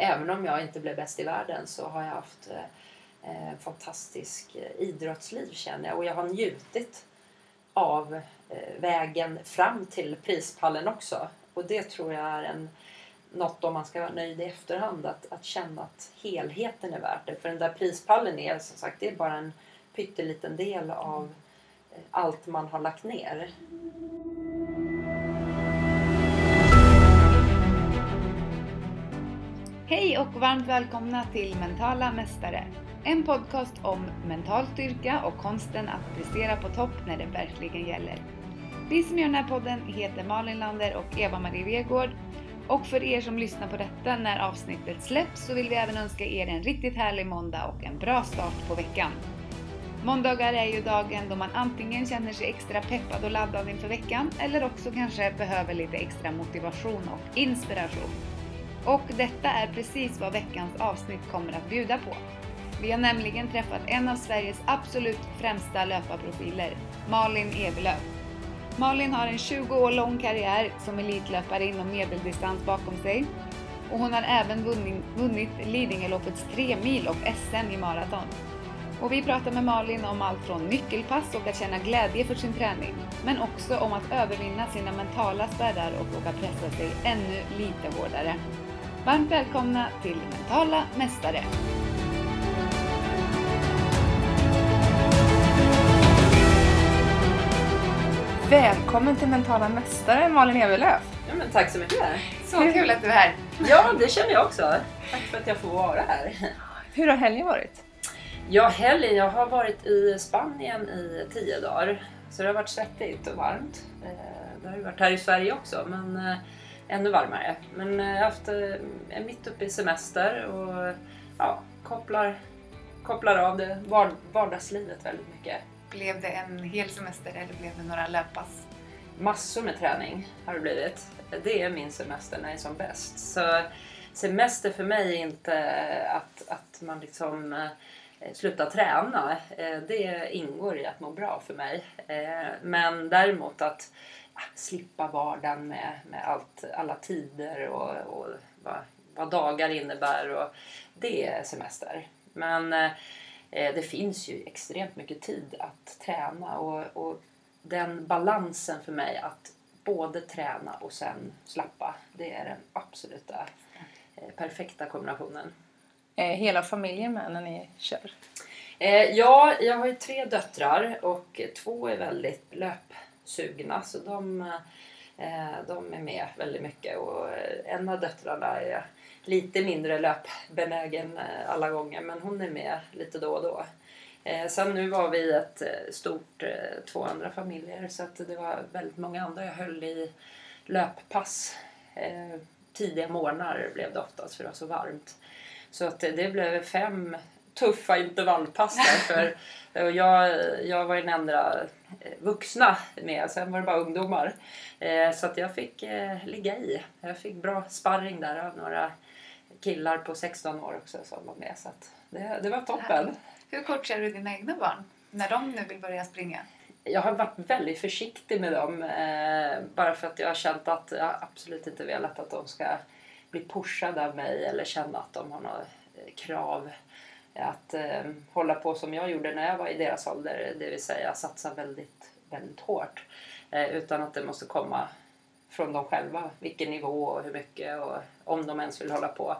Även om jag inte blev bäst i världen så har jag haft eh, eh fantastisk eh, idrottsliv känner jag och jag har njutit av eh, vägen fram till prispallen också. Och det tror jag är en, något om man ska vara nöjd i efterhand att, att känna att helheten är värt det. För den där prispallen är som sagt det är bara en pytteliten del av eh, allt man har lagt ner. Hej och varmt välkomna till Mentala Mästare. En podcast om mental styrka och konsten att prestera på topp när det verkligen gäller. Vi som gör den här podden heter Malin Lander och Eva-Marie Vegård. Och för er som lyssnar på detta när avsnittet släpps så vill vi även önska er en riktigt härlig måndag och en bra start på veckan. Måndagar är ju dagen då man antingen känner sig extra peppad och laddad inför veckan eller också kanske behöver lite extra motivation och inspiration. Och detta är precis vad veckans avsnitt kommer att bjuda på. Vi har nämligen träffat en av Sveriges absolut främsta löparprofiler, Malin Evelöf. Malin har en 20 år lång karriär som elitlöpare inom medeldistans bakom sig. Och hon har även vunnit, vunnit Lidingöloppets 3 mil och SM i maraton. Och vi pratar med Malin om allt från nyckelpass och att känna glädje för sin träning, men också om att övervinna sina mentala spärrar och våga pressa sig ännu lite hårdare. Varmt välkomna till Mentala Mästare! Välkommen till Mentala Mästare Malin Evelöf! Ja, men tack så mycket! Så kul att du är här! Ja, det känner jag också. Tack för att jag får vara här. Hur har helgen varit? Ja, helgen. Jag har varit i Spanien i tio dagar. Så det har varit svettigt och varmt. Eh, det har ju varit här i Sverige också, men eh, ännu varmare. Men eh, jag haft är mitt uppe i semester och ja, kopplar, kopplar av det vardagslivet väldigt mycket. Blev det en hel semester eller blev det några löppass? Massor med träning har det blivit. Det är min semester när jag är som bäst. Så semester för mig är inte att, att man liksom slutar träna. Det ingår i att må bra för mig. Men däremot att slippa vardagen med, med allt, alla tider och, och vad, vad, dagar innebär. Och det är semester. Men eh, det finns ju extremt mycket tid att träna och, och den balansen för mig att både träna och sen slappa. Det är den absoluta eh, perfekta kombinationen. Är hela familjen med när ni kör? Eh, ja, jag har ju tre döttrar och två är väldigt löp sugna så de, eh, de är med väldigt mycket och eh, en av döttrarna är lite mindre löpbenägen eh, alla gånger men hon är med lite då och då. Sen nu var vi ett stort, två andra familjer så att det var väldigt många andra jag höll i löppass. Tidiga morgnar blev det oftast för det var så varmt. Så att det blev fem tuffa intervallpass där. För jag, jag var den enda eh, vuxna med, sen var det bara ungdomar. Eh, så att jag fick eh, ligga i. Jag fick bra sparring där av några killar på 16 år också som var med. Så det, det var toppen. Hur coachar du dina egna barn när de nu vill börja springa? Jag har varit väldigt försiktig med dem. bara för att jag har känt att jag absolut inte velat att de ska bli pushade av mig eller känna att de har några krav att eh, hålla på som jag gjorde när jag var i deras ålder, det vill säga satsa väldigt, väldigt hårt. Eh, utan att det måste komma från dem själva, vilken nivå och hur mycket och om de ens vill hålla på.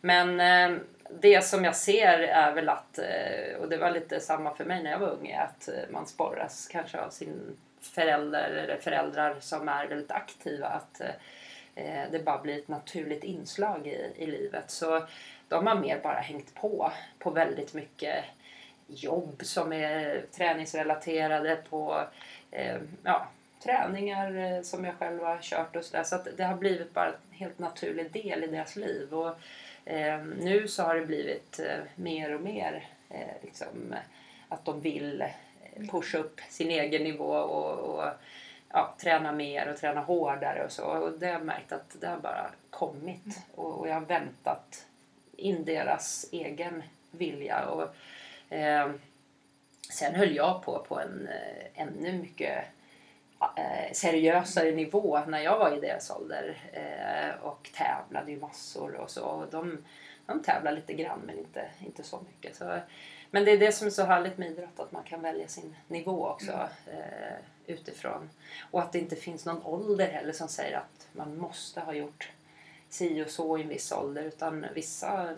Men eh, det som jag ser är väl att, eh, och det var lite samma för mig när jag var ung, att eh, man sporras kanske av sin förälder eller föräldrar som är väldigt aktiva. Att eh, eh det bara blir ett naturligt inslag i, i livet. Så de har mer bara hängt på på väldigt mycket jobb som är träningsrelaterade på eh, ja, träningar eh, som jag själv har kört och sådär. Så att det har blivit bara en helt naturlig del i deras liv. Och, eh, nu så har det blivit eh, mer och mer eh, liksom, att de vill eh, pusha upp sin egen nivå och, och ja, träna mer och träna hårdare och så. Och det har jag märkt att det har bara kommit och, och jag har väntat in deras egen vilja. Och, eh, sen höll jag på på en eh, ännu mycket eh, seriösare nivå när jag var i deras ålder eh, och tävlade ju massor och så. Och de, de tävlar lite grann men inte, inte så mycket. Så, men det är det som är så härligt med idrott, att man kan välja sin nivå också eh, utifrån. Och att det inte finns någon ålder heller som säger att man måste ha gjort si och så i en viss ålder utan vissa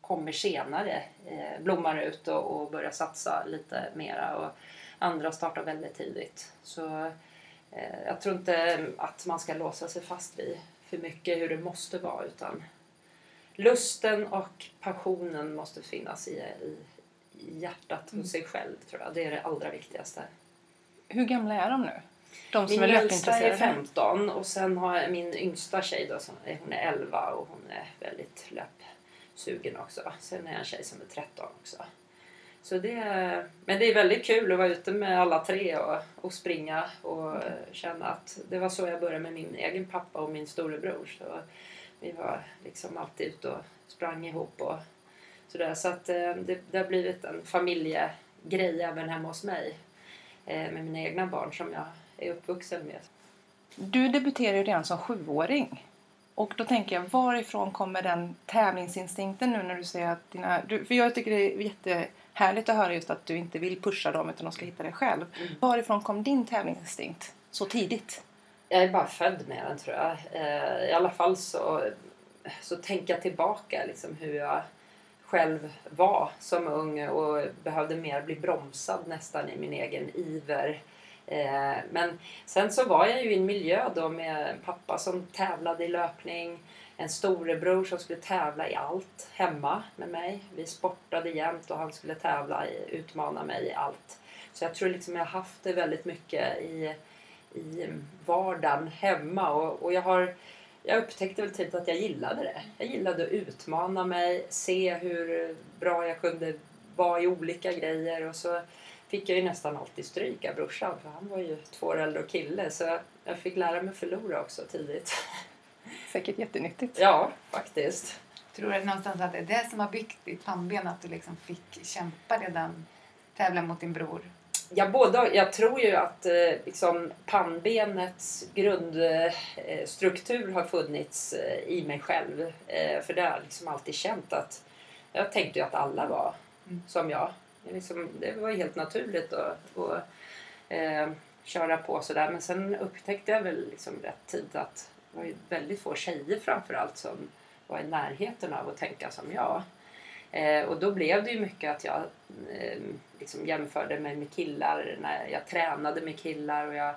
kommer senare, eh, blommar ut och, och börjar satsa lite mera och andra startar väldigt tidigt. Så eh, jag tror inte att man ska låsa sig fast vid för mycket hur det måste vara utan lusten och passionen måste finnas i, i, i hjärtat hos sig själv tror jag. Det är det allra viktigaste. Hur gamla är de nu? De som min är äldsta är 15 och sen har jag min yngsta tjej då, som, hon är 11 och hon är väldigt löpsugen också. Sen är jag en tjej som är 13 också. Så det, men det är väldigt kul att vara ute med alla tre och, och springa och känna att det var så jag började med min egen pappa och min storebror. Så vi var liksom alltid ute och sprang ihop och sådär. Så att eh, det, det har blivit en familjegrej även hemma hos mig eh, med mina egna barn som jag är uppvuxen med. Du debuterade ju redan som sjuåring. Och då tänker jag, varifrån kommer den tävlingsinstinkten nu när du säger att dina... Du, för jag tycker det är jättehärligt att höra just att du inte vill pusha dem utan de ska hitta det själv. Mm. Varifrån kom din tävlingsinstinkt så tidigt? Jag är bara född med den tror jag. Eh, I alla fall så, så tänker jag tillbaka liksom hur jag själv var som ung och behövde mer bli bromsad nästan i min egen iver Eh, men sen så var jag ju i en miljö då med en pappa som tävlade i löpning, en storebror som skulle tävla i allt hemma med mig. Vi sportade jämt och han skulle tävla i, utmana mig i allt. Så jag tror liksom jag har haft det väldigt mycket i, i vardagen hemma och, och jag har jag upptäckte väl tidigt att jag gillade det. Jag gillade att utmana mig, se hur bra jag kunde vara i olika grejer och så fick jag ju nästan alltid stryk av brorsan för han var ju två år äldre och kille så jag fick lära mig förlora också tidigt. Säkert jättenyttigt. Ja, faktiskt. Tror du någonstans att det är det som har byggt ditt pannben att du liksom fick kämpa redan, tävla mot din bror? Ja, både Jag tror ju att eh, liksom, pannbenets grundstruktur har funnits eh, i mig själv. Eh, för det har jag liksom alltid känt att jag tänkte ju att alla var mm. som jag liksom, det var helt naturligt att, att eh, köra på sådär. Men sen upptäckte jag väl liksom rätt tid att det var väldigt få tjejer framförallt som var i närheten av att tänka som jag. Eh, och då blev det ju mycket att jag eh, liksom jämförde mig med killar när jag tränade med killar och jag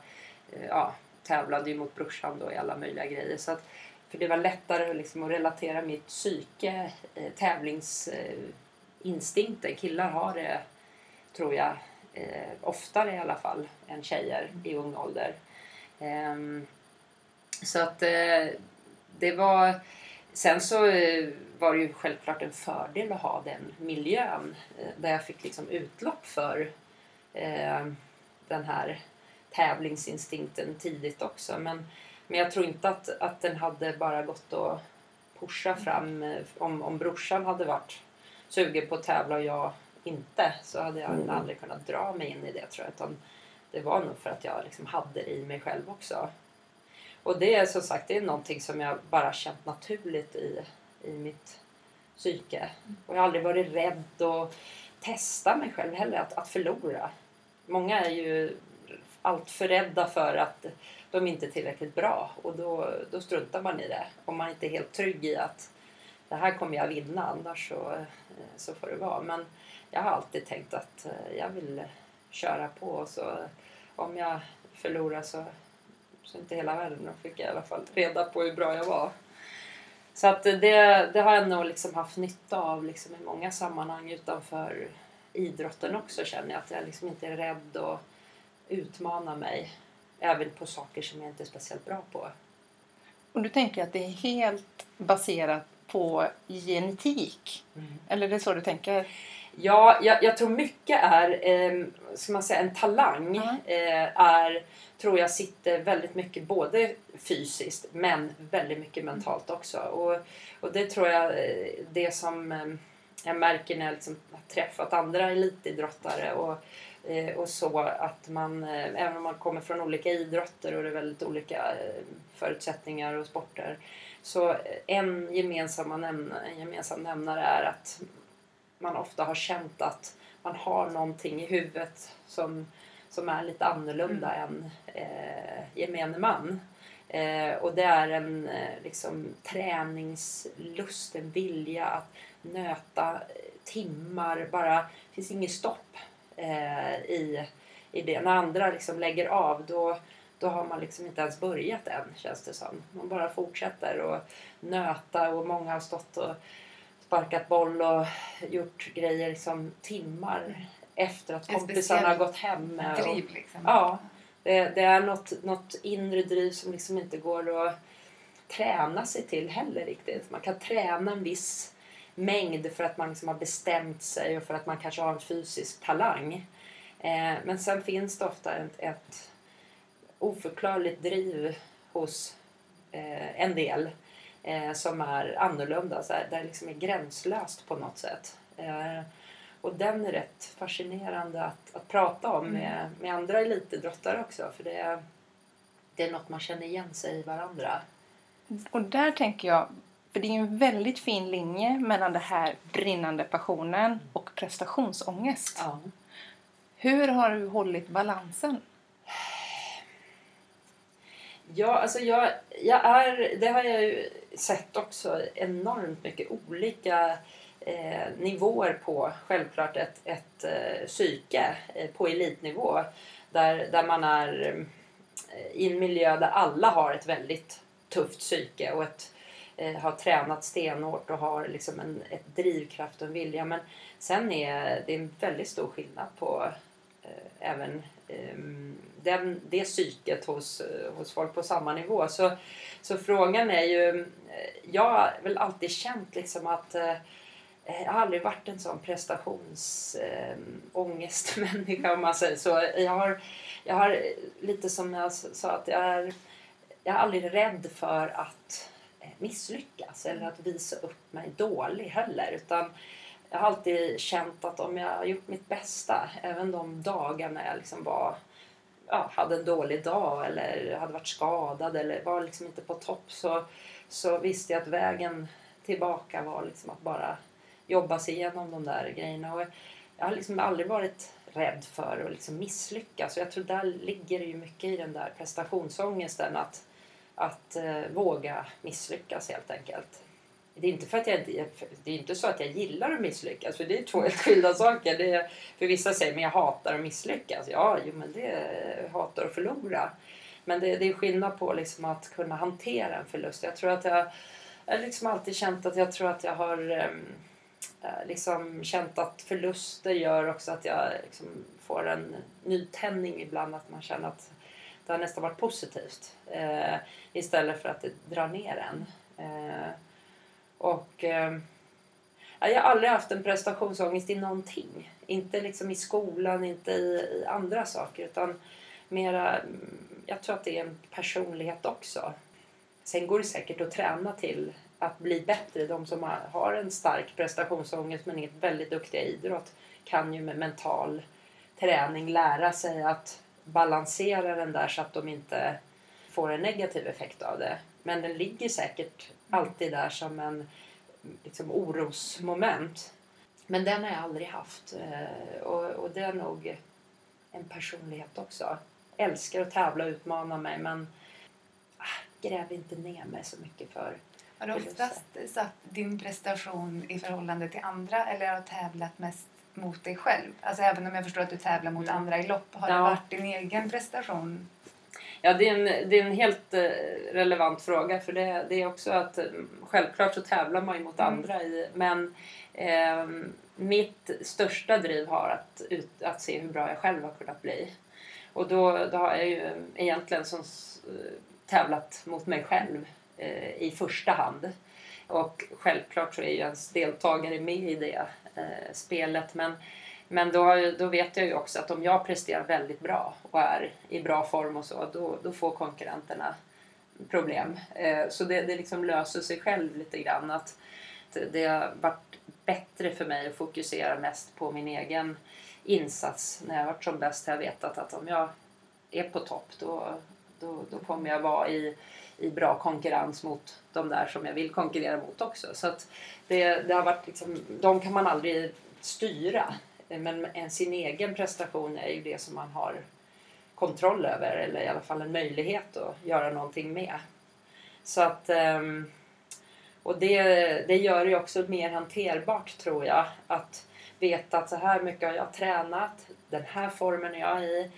eh, ja, tävlade ju mot brorsan då i alla möjliga grejer. Så att, för det var lättare liksom att relatera mitt psyke, eh, tävlings eh, instinkten. Killar har det, tror jag, eh, oftare i alla fall än tjejer i ung ålder. Eh, så att eh, det var... Sen så eh, var det ju självklart en fördel att ha den miljön eh, där jag fick liksom utlopp för eh, den här tävlingsinstinkten tidigt också. Men, men jag tror inte att, att den hade bara gått att pusha fram eh, om, om brorsan hade varit sugen på att tävla och jag inte så hade jag mm. aldrig kunnat dra mig in i det tror jag. Utan det var nog för att jag liksom hade det i mig själv också. Och det är som sagt det är någonting som jag bara känt naturligt i, i mitt psyke. Och jag har aldrig varit rädd att testa mig själv heller, att, att förlora. Många är ju allt för rädda för att de inte är tillräckligt bra och då, då struntar man i det. Om man inte är helt trygg i att det här kommer jag vinna annars så, eh, så får det vara. Men jag har alltid tänkt att eh, jag vill köra på så om jag förlorar så, så inte hela världen. Då fick jag i alla fall reda på hur bra jag var. Så att det, det har jag nog liksom haft nytta av liksom i många sammanhang utanför idrotten också känner jag. Att jag liksom inte är rädd att utmana mig. Även på saker som jag inte är speciellt bra på. Och du tänker att det är helt baserat på genetik? Mm. Eller är det så du tänker? Ja, jag, jag tror mycket är eh, ska man säga, en talang. Mm. Eh, är, tror jag sitter väldigt mycket både fysiskt men väldigt mycket mentalt också. Och, och det tror jag eh, det som eh, jag märker när jag liksom har träffat andra elitidrottare och, eh, och så att man, eh, även om man kommer från olika idrotter och det är väldigt olika förutsättningar och sporter, så en gemensam, nämnare, en gemensam nämnare är att man ofta har känt att man har någonting i huvudet som, som är lite annorlunda mm. än eh, gemene man. Eh, och det är en eh, liksom, träningslust, en vilja att nöta timmar. Bara, det finns inget stopp eh, i, i det. När andra liksom lägger av då, då har man liksom inte ens börjat än känns det som. Man bara fortsätter och nöta och många har stått och sparkat boll och gjort grejer liksom timmar efter att kompisarna har gått hem. Och, driv liksom. Ja. Det, det, är något, något inre driv som liksom inte går att träna sig till heller riktigt. Man kan träna en viss mängd för att man liksom har bestämt sig och för att man kanske har en fysisk talang. Eh, men sen finns det ofta ett, ett oförklarligt driv hos eh, en del eh, som är annorlunda, så här, där det liksom är gränslöst på något sätt. Eh, och den är rätt fascinerande att, att prata om mm. med, med andra elitidrottare också för det är, det är något man känner igen sig i varandra. Och där tänker jag, för det är en väldigt fin linje mellan det här brinnande passionen och prestationsångest. Ja. Hur har du hållit balansen? Ja, alltså jag, jag är, det har jag ju sett också, enormt mycket olika eh, nivåer på självklart ett, ett eh, psyke eh, på elitnivå. Där, där man är eh, i en miljö där alla har ett väldigt tufft psyke och ett, eh, har tränat stenhårt och har liksom en ett drivkraft och en vilja. Men sen är det en väldigt stor skillnad på eh, även ehm, den, det psyket hos, eh, hos folk på samma nivå. Så, så frågan är ju... Eh, jag har väl alltid känt liksom att eh, jag har aldrig varit en sån prestationsångestmänniska äh, om man säger så. Jag har, jag har lite som jag sa att jag är, jag är aldrig rädd för att misslyckas eller att visa upp mig dålig heller. Utan jag har alltid känt att om jag har gjort mitt bästa, även de dagarna jag liksom var, ja, hade en dålig dag eller hade varit skadad eller var liksom inte på topp så, så visste jag att vägen tillbaka var liksom att bara jobba sig igenom de där grejerna. Och jag har liksom aldrig varit rädd för att liksom misslyckas. Och jag tror där ligger det ju mycket i den där prestationsångesten. Att, att eh, våga misslyckas helt enkelt. Det är, inte för att jag, det är inte så att jag gillar att misslyckas, för det är två helt skilda saker. Det är, för vissa säger men jag hatar att misslyckas. Ja, jo, men det är, hatar att förlora. Men det, det är skillnad på liksom att kunna hantera en förlust. Jag tror att jag, jag har liksom alltid känt att jag tror att jag har ehm, eh, liksom känt att förluster gör också att jag liksom får en nytändning ibland. Att man känner att det har nästan varit positivt. Eh, istället för att det drar ner en. Eh, och eh, jag har aldrig haft en prestationsångest i någonting. Inte liksom i skolan, inte i, i andra saker. Utan mera, mm, jag tror att det är en personlighet också. Sen går det säkert att träna till att bli bättre. De som har en stark prestationsångest men är väldigt duktiga i idrott kan ju med mental träning lära sig att balansera den där så att de inte får en negativ effekt av det. Men den ligger säkert alltid där som en liksom, orosmoment. Men den har jag aldrig haft. Eh, och, och det är nog en personlighet också. Älskar att tävla och utmana mig men ah, gräv inte ner mig så mycket för har du oftast satt din prestation i förhållande till andra eller har du tävlat mest mot dig själv? Alltså även om jag förstår att du tävlar mot mm. andra i lopp, har ja. det varit din egen prestation? Ja, det är en, det är en helt eh, relevant fråga för det, det är också att mm, självklart så tävlar man ju mot mm. andra i, men eh, mitt största driv har att, ut, att se hur bra jag själv har kunnat bli. Och då, då har jag ju egentligen som, eh, tävlat mot mig själv Eh, i första hand. Och självklart så är ju ens deltagare med i det eh, spelet. Men, men då, då vet jag ju också att om jag presterar väldigt bra och är i bra form och så, då, då får konkurrenterna problem. Eh, så det, det liksom löser sig själv lite grann. Att att det har varit bättre för mig att fokusera mest på min egen insats. När jag har varit som bäst har jag vetat att om jag är på topp då, då, då kommer jag vara i, i bra konkurrens mot de där som jag vill konkurrera mot också. Så att det, det har varit liksom, de kan man aldrig styra. Eh, men en, sin egen prestation är ju det som man har kontroll över eller i alla fall en möjlighet att göra någonting med. Så att, ehm, och det, det gör det också mer hanterbart tror jag. Att veta att så här mycket har jag tränat, den här formen är jag i,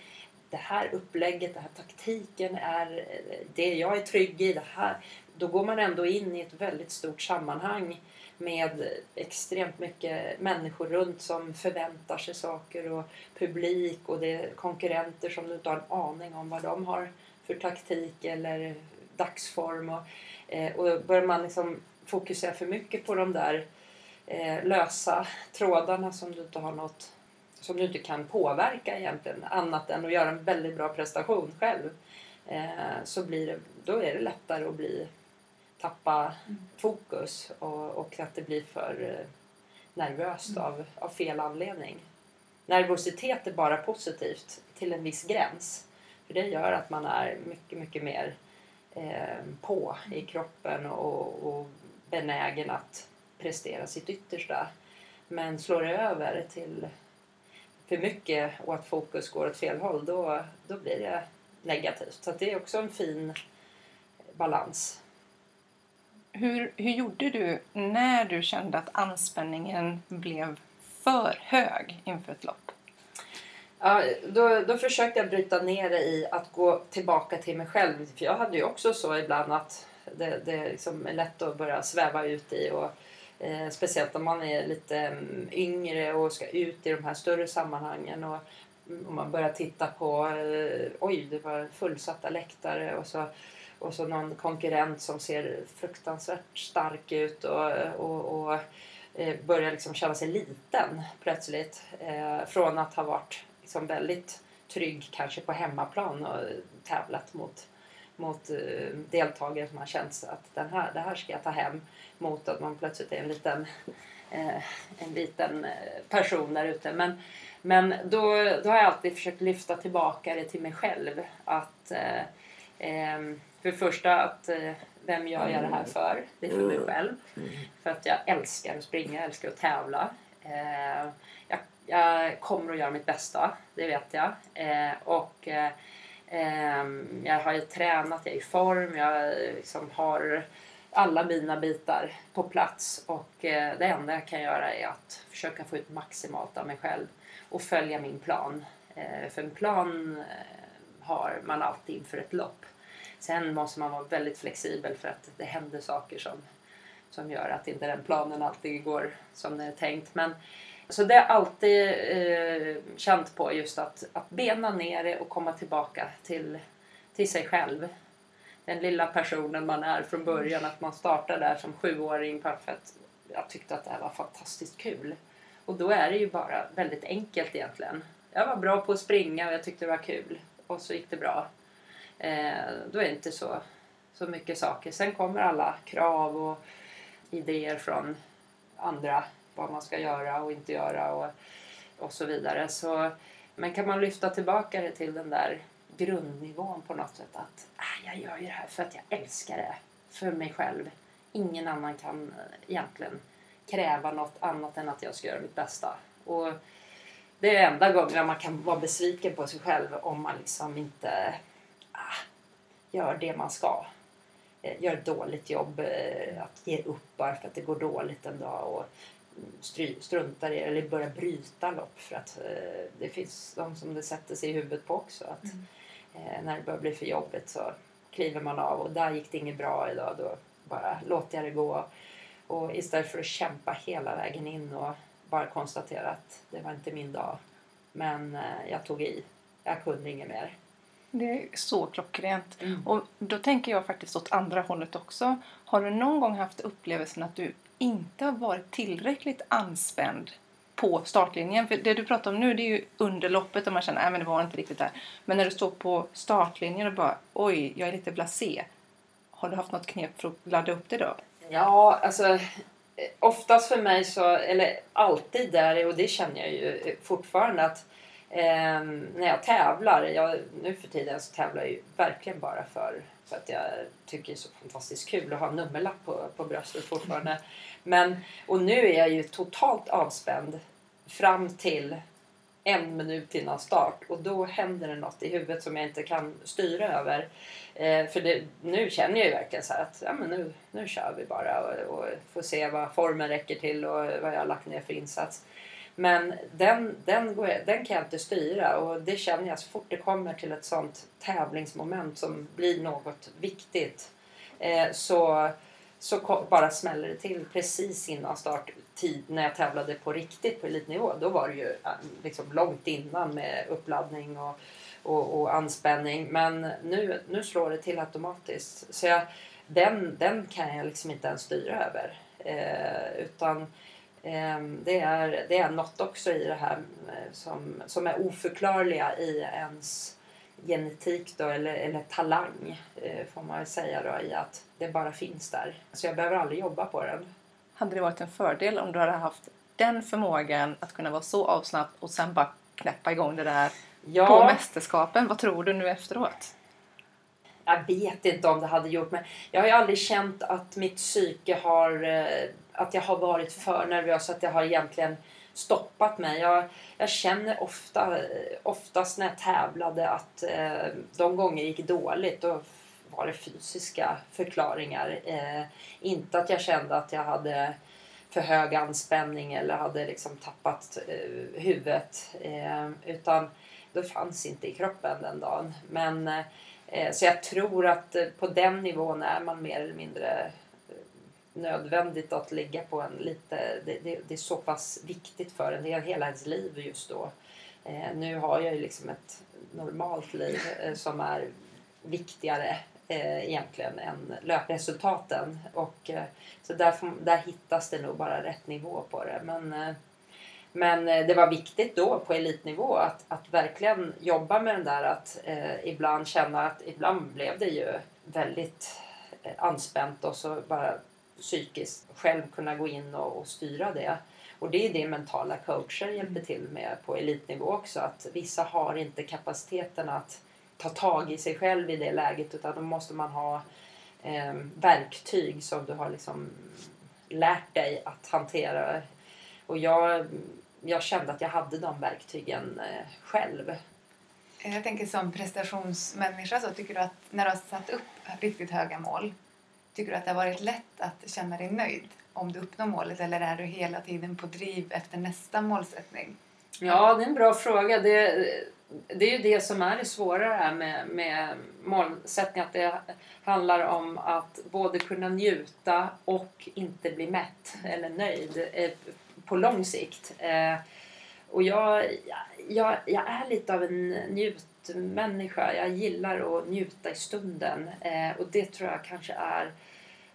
det här upplägget, den här taktiken är eh, det jag är trygg i. Det här. Då går man ändå in i ett väldigt stort sammanhang med extremt mycket människor runt som förväntar sig saker och publik och det är konkurrenter som du inte har en aning om vad de har för taktik eller dagsform. Och, eh, och börjar man liksom fokusera för mycket på de där eh, lösa trådarna som du inte har något som du inte kan påverka egentligen annat än att göra en väldigt bra prestation själv eh, så blir det, då är det lättare att bli tappa fokus och, och att det blir för eh, nervöst mm. av, av fel anledning. Nervositet är bara positivt till en viss gräns. För det gör att man är mycket, mycket mer eh, på i kroppen och, och benägen att prestera sitt yttersta. Men slår det över till för mycket och att fokus går åt fel håll då, då blir det negativt. Så det är också en fin balans. Hur, hur gjorde du när du kände att anspänningen blev för hög inför ett lopp? Ja, då, då försökte jag bryta ner det i att gå tillbaka till mig själv. För jag hade ju också så ibland att det, det liksom är lätt att börja sväva ut i. Och, eh, speciellt om man är lite mm, yngre och ska ut i de här större sammanhangen. Och, mm, om man börjar titta på, eh, oj det var fullsatta läktare och så och så någon konkurrent som ser fruktansvärt stark ut och, och, och eh, börjar liksom känna sig liten plötsligt. Eh, från att ha varit liksom väldigt trygg kanske på hemmaplan och tävlat mot, mot eh, deltagare som har känt att den här, det här ska jag ta hem. Mot att man plötsligt är en liten, en liten person där ute. Men, men då, då har jag alltid försökt lyfta tillbaka det till mig själv. Att eh, eh för det första att eh, vem gör jag det här för? Det är för mig mm. själv. Mm. För att jag älskar att springa, jag älskar att tävla. Eh, jag, jag, kommer att göra mitt bästa, det vet jag. Eh, och eh, ehm, jag har ju tränat, jag är i form, jag liksom har alla mina bitar på plats och det enda jag kan göra är att försöka få ut maximalt av mig själv och följa min plan. För en plan har man alltid inför ett lopp. Sen måste man vara väldigt flexibel för att det händer saker som, som gör att inte den planen alltid går som det är tänkt. Men, så det har jag alltid eh, känt på just att, att bena ner det och komma tillbaka till, till sig själv. Den lilla personen man är från början, att man startar där som sjuåring bara för att jag tyckte att det här var fantastiskt kul. Och då är det ju bara väldigt enkelt egentligen. Jag var bra på att springa och jag tyckte det var kul. Och så gick det bra. Eh, då är det inte så, så mycket saker. Sen kommer alla krav och idéer från andra vad man ska göra och inte göra och, och så vidare. Så, men kan man lyfta tillbaka det till den där grundnivån på något sätt att ah, jag gör ju det här för att jag älskar det. För mig själv. Ingen annan kan eh, egentligen kräva något annat än att jag ska göra mitt bästa. Och det är enda gången man kan vara besviken på sig själv om man liksom inte gör det man ska. Eh, gör ett dåligt jobb, eh, att ge upp bara för att det går dåligt en dag och struntar i eller börjar bryta lopp för att eh, det finns de som det sätter sig i huvudet på också. Att mm. när det börjar bli för jobbigt så kliver man av och där gick det inget bra idag då bara låter jag det gå. Och istället för att kämpa hela vägen in och bara konstatera att det var inte min dag. Men jag tog i. Jag kunde inget mer. Det är så klockrent. Mm. Och då tänker jag faktiskt åt andra hållet också. Har du någon gång haft upplevelsen att du inte har varit tillräckligt anspänd på startlinjen? För det du pratar om nu det är ju under loppet och man känner att det var inte riktigt där. Men när du står på startlinjen och bara oj, jag är lite blasé. Har du haft något knep för att ladda upp det då? Ja, alltså oftast för mig så, eller alltid där, och det känner jag ju fortfarande att eh, när jag tävlar, jag, nu för tiden så tävlar jag ju verkligen bara för, för att jag tycker det är så fantastiskt kul att ha en nummerlapp på, på bröstet fortfarande. Men, och nu är jag ju totalt avspänd fram till en minut innan start och då händer det något i huvudet som jag inte kan styra över. Eh, för det, nu känner jag ju verkligen så att ja, men nu, nu kör vi bara och, och får se vad formen räcker till och vad jag har lagt ner för insats. Men den, den, går den kan jag inte styra och det känner jag så fort det kommer till ett sånt tävlingsmoment som blir något viktigt eh, så, så bara smäller det till precis innan starttid när jag tävlade på riktigt på elitnivå. Då var det ju liksom långt innan med uppladdning och, och, och anspänning. Men nu, nu slår det till automatiskt. Så jag, den, den kan jag liksom inte ens styra över. Eh, utan det är, det är något också i det här eh, som, som är oförklarliga i ens genetik då, eller, eller talang eh, får man väl säga då, i att det bara finns där. Så jag behöver aldrig jobba på den. Hade det varit en fördel om du hade haft den förmågan att kunna vara så avslappnad och sen bara knäppa igång det där ja. på mästerskapen? Vad tror du nu efteråt? Jag vet inte om det hade gjort men jag har ju aldrig känt att mitt psyke har eh, att jag har varit för nervös, att det har egentligen stoppat mig. Jag, jag känner ofta, oftast när jag tävlade att eh, de gånger det gick dåligt då var det fysiska förklaringar. Eh, inte att jag kände att jag hade för hög anspänning eller hade liksom tappat eh, huvudet. Eh, utan det fanns inte i kroppen den dagen. Men, eh, Eh, så jag tror att eh, på den nivån är man mer eller mindre eh, nödvändigt att ligga på en lite... Det, det, det är så pass viktigt för en. Det är hela ens liv just då. Nu har jag ju liksom ett normalt liv som är viktigare egentligen än löpresultaten. Och, så där, där hittas det nog bara rätt nivå på det. Men, men eh, det var viktigt då på elitnivå att, att verkligen jobba med den där att ibland känna att ibland blev det ju väldigt anspänt och så bara psykiskt själv kunna gå in och, och styra det. Och det är det mentala coacher hjälper mm. till med på elitnivå också. Att vissa har inte kapaciteten att ta tag i sig själv i det läget utan då måste man ha eh, verktyg som du har liksom lärt dig att hantera. Och jag, jag kände att jag hade de verktygen eh, själv. Jag tänker som prestationsmänniska så tycker du att när du har satt upp riktigt höga mål Tycker du att det har varit lätt att känna dig nöjd om du uppnår målet eller är du hela tiden på driv efter nästa målsättning? Ja, det är en bra fråga. Det, det är ju det som är det svåra här med, med målsättning. Att det handlar om att både kunna njuta och inte bli mätt eller nöjd eh, på lång sikt. Eh, och jag, jag, jag är lite av en njutmänniska. Jag gillar att njuta i stunden. Eh, och det tror jag kanske är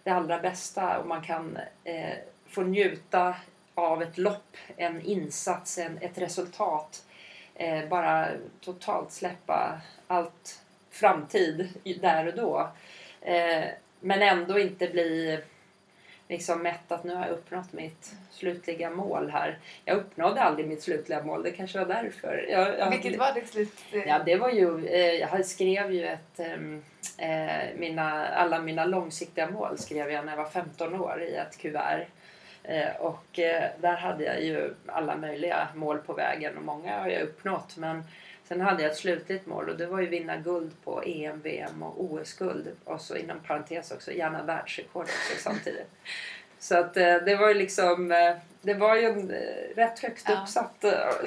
det allra bästa om man kan eh, få njuta av ett lopp, en insats, en, ett resultat. Eh, bara totalt släppa allt framtid där och då. Eh, men ändå inte bli liksom mätt att nu har jag uppnått mitt slutliga mål här. Jag uppnådde aldrig mitt slutliga mål, det kanske var därför. Jag, jag, Vilket var ditt slut? Ja, det var ju, eh, jag skrev ju ett, ehm, eh, mina, alla mina långsiktiga mål skrev jag när jag var 15 år i ett kuvert. Eh, och eh, där hade jag ju alla möjliga mål på vägen och många har jag uppnått. Men sen hade jag ett slutligt mål och det var ju vinna guld på EM, VM och OS-guld. Och så inom parentes också gärna världsrekord också samtidigt. Så att eh, det var ju liksom, eh, det var ju en, eh, rätt högst uppsatt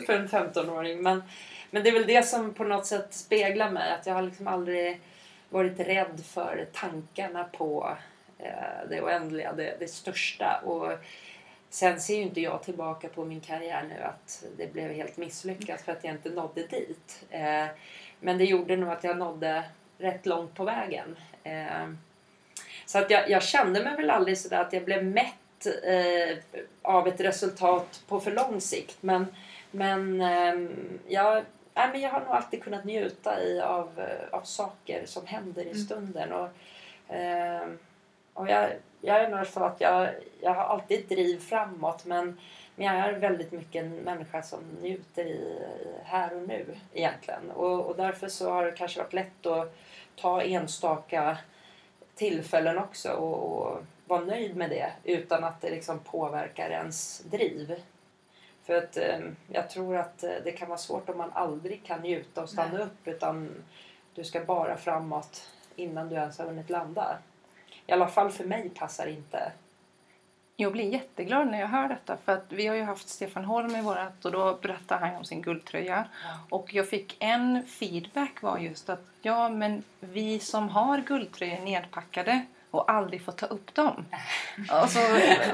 för en 15-åring. Men, men det är väl det som på något sätt speglar mig. Att jag har liksom aldrig varit rädd för tankarna på det oändliga, det, det största. Och sen ser ju inte jag tillbaka på min karriär nu att det blev helt misslyckat för att jag inte nådde dit. Men det gjorde nog att jag nådde rätt långt på vägen. Så att jag, jag kände mig väl aldrig sådär att jag blev mätt eh, av ett resultat på för lång sikt. Men, men, eh, jag, nej, men jag har nog alltid kunnat njuta i, av, av saker som händer i mm. stunden. Och, eh, Och jag, jag är nog så att jag, jag har alltid driv framåt men, men jag är väldigt mycket en människa som njuter i, här och nu egentligen. Och, och därför så har det kanske varit lätt att ta enstaka tillfällen också och, och vara nöjd med det utan att det liksom påverkar ens driv. För att eh, jag tror att eh, det kan vara svårt om man aldrig kan njuta och stanna Nej. upp utan du ska bara framåt innan du ens har hunnit landa. I alla fall för mig passar inte. Jag blir jätteglad när jag hör detta för att vi har ju haft Stefan Holm i vårat och då berättade han om sin guldtröja. Och jag fick en feedback var just att ja men vi som har guldtröjor nedpackade och aldrig får ta upp dem. Alltså,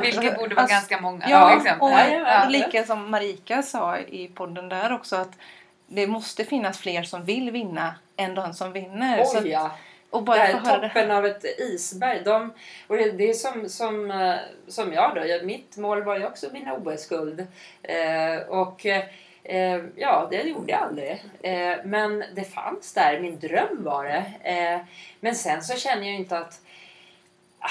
Vilket borde vara alltså, ganska många Ja, och Ja. lika som Marika sa i podden där också att det måste finnas fler som vill vinna än de som vinner. Så Oj ja! Och Det bara här få är höra det. toppen av ett isberg. De, och det, det är som, som, eh, som jag då. Mitt mål var ju också vinna OS-guld. Eh, och eh, ja, det gjorde jag aldrig. Eh, men det fanns där. Min dröm var det. Eh, men sen så känner jag inte att ah,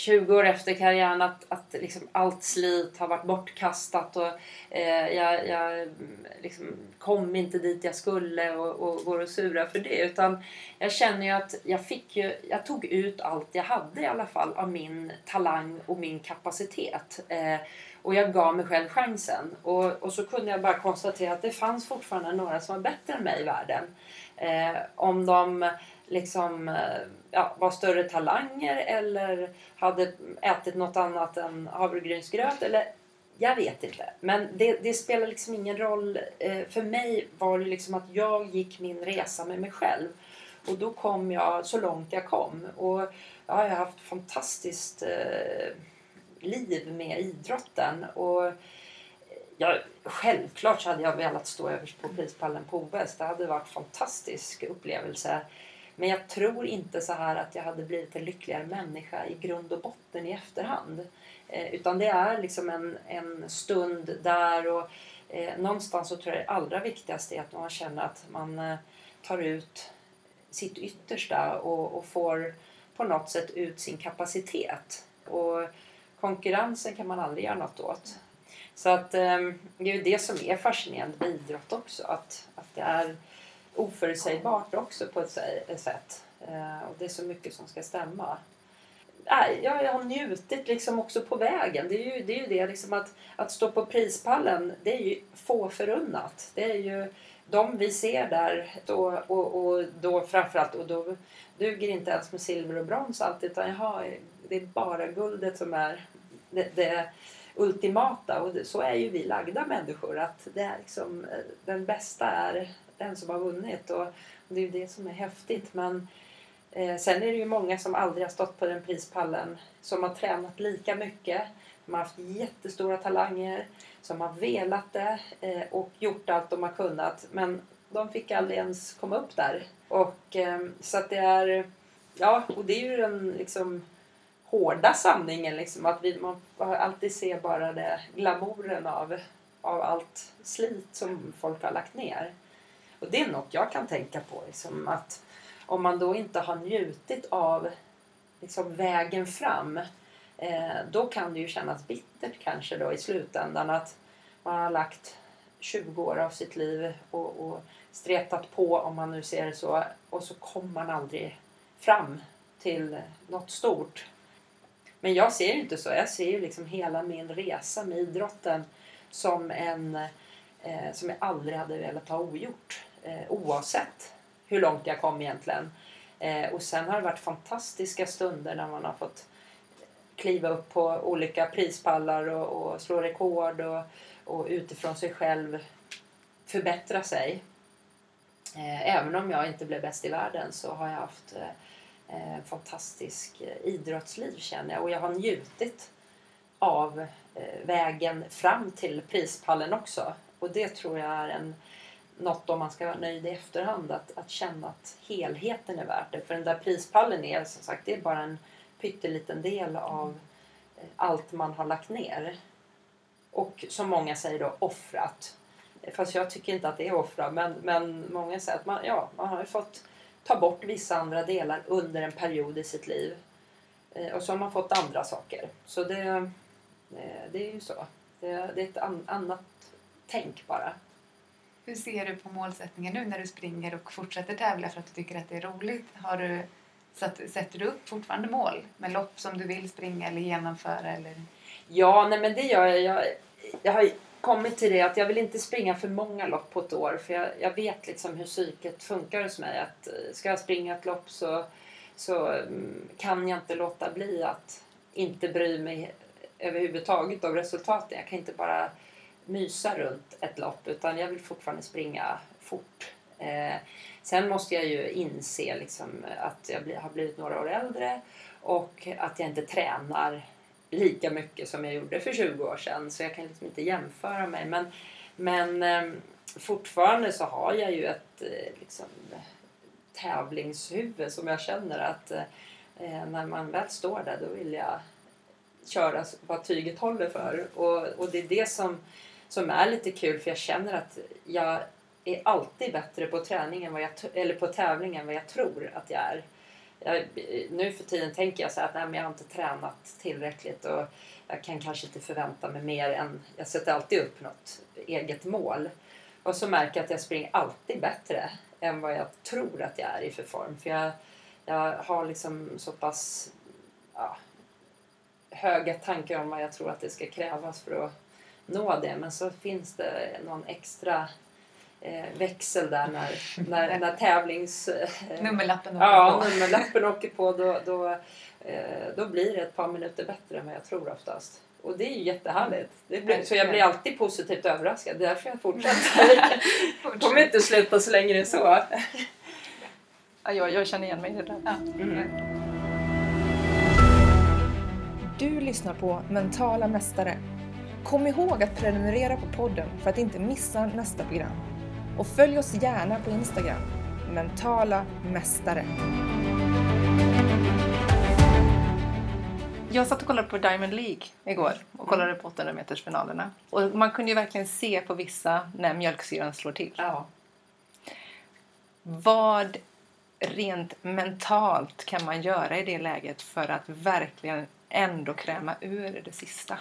20 år efter karriären att, att liksom allt slit har varit bortkastat och eh, jag, jag mm, liksom kom inte dit jag skulle och, och går och sura för det. Utan jag känner ju att jag fick ju, jag tog ut allt jag hade i alla fall av min talang och min kapacitet. Eh, och jag gav mig själv chansen. Och, och så kunde jag bara konstatera att det fanns fortfarande några som var bättre än mig i världen. Eh, om de liksom eh, ja, var större talanger eller hade ätit något annat än havregrynsgröt eller jag vet inte. Men det, det spelar liksom ingen roll. Eh, för mig var det liksom att jag gick min resa med mig själv. Och då kom jag så långt jag kom. Och jag har haft fantastiskt eh, liv med idrotten. Och jag, självklart så hade jag velat stå överst på prispallen på OS. Det hade varit en fantastisk upplevelse. Men jag tror inte så här att jag hade blivit en lyckligare människa i grund och botten i efterhand. Eh, utan det är liksom en, en stund där och eh, någonstans så tror jag det allra viktigaste är att man känner att man eh, tar ut sitt yttersta och, och får på något sätt ut sin kapacitet. Och konkurrensen kan man aldrig göra något åt. Så att eh, det är ju det som är fascinerande med idrott också. Att, att det är oförutsägbart också på ett sätt. Eh, och det är så mycket som ska stämma. Jag, jag har njutit liksom också på vägen. Det är ju det, är ju det liksom att, att stå på prispallen, det är ju få förunnat. Det är ju de vi ser där då, och, och då framförallt, och då duger inte ens med silver och brons alltid utan jaha, det är bara guldet som är det, det ultimata och så är ju vi lagda människor att det är liksom, eh, den bästa är den som har vunnit. Och det är ju det som är häftigt. Men eh, sen är det ju många som aldrig har stått på den prispallen som har tränat lika mycket som har haft jättestora talanger som har velat det eh, och gjort allt de har kunnat. Men de fick aldrig ens komma upp där. Och eh, så att det är ja och det är ju den liksom hårda sanningen liksom att vi, man alltid ser bara det glamouren av, av allt slit som folk har lagt ner. Och det är något jag kan tänka på liksom att om man då inte har njutit av liksom vägen fram eh, då kan det ju kännas bittert kanske då i slutändan att man har lagt 20 år av sitt liv och, och stretat på om man nu ser det så och så kommer man aldrig fram till något stort. Men jag ser ju inte så. Jag ser ju liksom hela min resa med idrotten som en eh, som jag aldrig hade velat ha ogjort. Eh, oavsett hur långt jag kom egentligen. Eh, och sen har det varit fantastiska stunder när man har fått kliva upp på olika prispallar och, och slå rekord och, och utifrån sig själv förbättra sig. Eh, även om jag inte blev bäst i världen så har jag haft eh, eh fantastisk eh, idrottsliv känner jag och jag har njutit av eh, vägen fram till prispallen också. Och det tror jag är en, något om man ska vara nöjd i efterhand att, att känna att helheten är värt det. För den där prispallen är som sagt det är bara en pytteliten del av eh, allt man har lagt ner. Och som många säger då offrat. Fast jag tycker inte att det är offra men, men många säger att man, ja, man har ju fått ta bort vissa andra delar under en period i sitt liv. Eh, och så har man fått andra saker. Så det, eh, det är ju så. Det, det är ett an, annat tänk bara. Hur ser du på målsättningen nu när du springer och fortsätter tävla för att du tycker att det är roligt? Har du, satt, sätter du upp fortfarande mål med lopp som du vill springa eller genomföra? Eller? Ja, nej men det gör jag. jag. Jag har kommit till det att jag vill inte springa för många lopp på ett år för jag, jag vet liksom hur psyket funkar hos mig. Att eh, ska jag springa ett lopp så, så mm, kan jag inte låta bli att inte bry mig överhuvudtaget av resultaten. Jag kan inte bara mysa runt ett lopp utan jag vill fortfarande springa fort. Eh, sen måste jag ju inse liksom att jag bli, har blivit några år äldre och att jag inte tränar lika mycket som jag gjorde för 20 år sedan så jag kan liksom inte jämföra mig. Men, men eh, fortfarande så har jag ju ett eh, liksom, tävlingshuvud som jag känner att eh, eh när man väl står där då vill jag köra vad tyget håller för. Och, och det är det som, som är lite kul för jag känner att jag är alltid bättre på träning än vad jag, eller på tävling än vad jag tror att jag är. Jag, nu för tiden tänker jag så att nej, men jag har inte tränat tillräckligt och jag kan kanske inte förvänta mig mer än... Jag sätter alltid upp något eget mål. Och så märker jag att jag springer alltid bättre än vad jag tror att jag är i för form. För jag, jag har liksom så pass ja, höga tankar om vad jag tror att det ska krävas för att nå det. Men så finns det någon extra eh, växel där när, när, när tävlings... Eh, nummerlappen åker ja, på. nummerlappen åker på. Då, då, eh, då blir det ett par minuter bättre än vad jag tror oftast. Och det är ju jättehärligt. Det blir, så jag blir alltid positivt överraskad. Det är därför jag fortsätter. Jag kommer inte sluta så länge det är så. Ja, jag, jag känner igen mig i det där. Ja. Mm. Du lyssnar på Mentala Mästare. Kom ihåg att prenumerera på podden för att inte missa nästa program. Och följ oss gärna på Instagram, Mentala Mästare. Jag satt och kollade på Diamond League igår och kollade på 800 meters finalerna. Och man kunde ju verkligen se på vissa när mjölksyran slår till. Ja. Vad rent mentalt kan man göra i det läget för att verkligen ändå kräma ur det sista?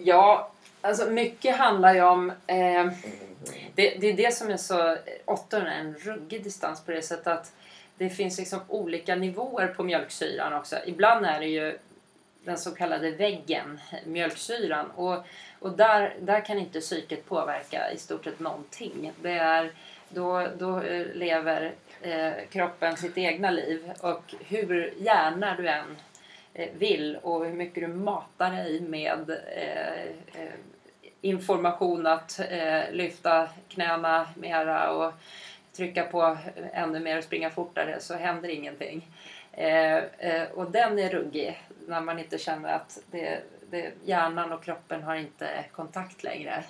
Ja, alltså mycket handlar ju om... Eh, det, det är det som är så... 800 är en ruggig distans på det sättet att det finns liksom olika nivåer på mjölksyran också. Ibland är det ju den så kallade väggen, mjölksyran. Och, och där, där kan inte psyket påverka i stort sett någonting. Det är, då, då eh, lever eh, kroppen sitt egna liv och hur gärna du än Eh, vill och hur mycket du matar dig med eh, eh, information att eh, lyfta knäna mera och trycka på ännu mer och springa fortare så händer ingenting. Eh, eh och den är ruggig när man inte känner att det, det, hjärnan och kroppen har inte kontakt längre.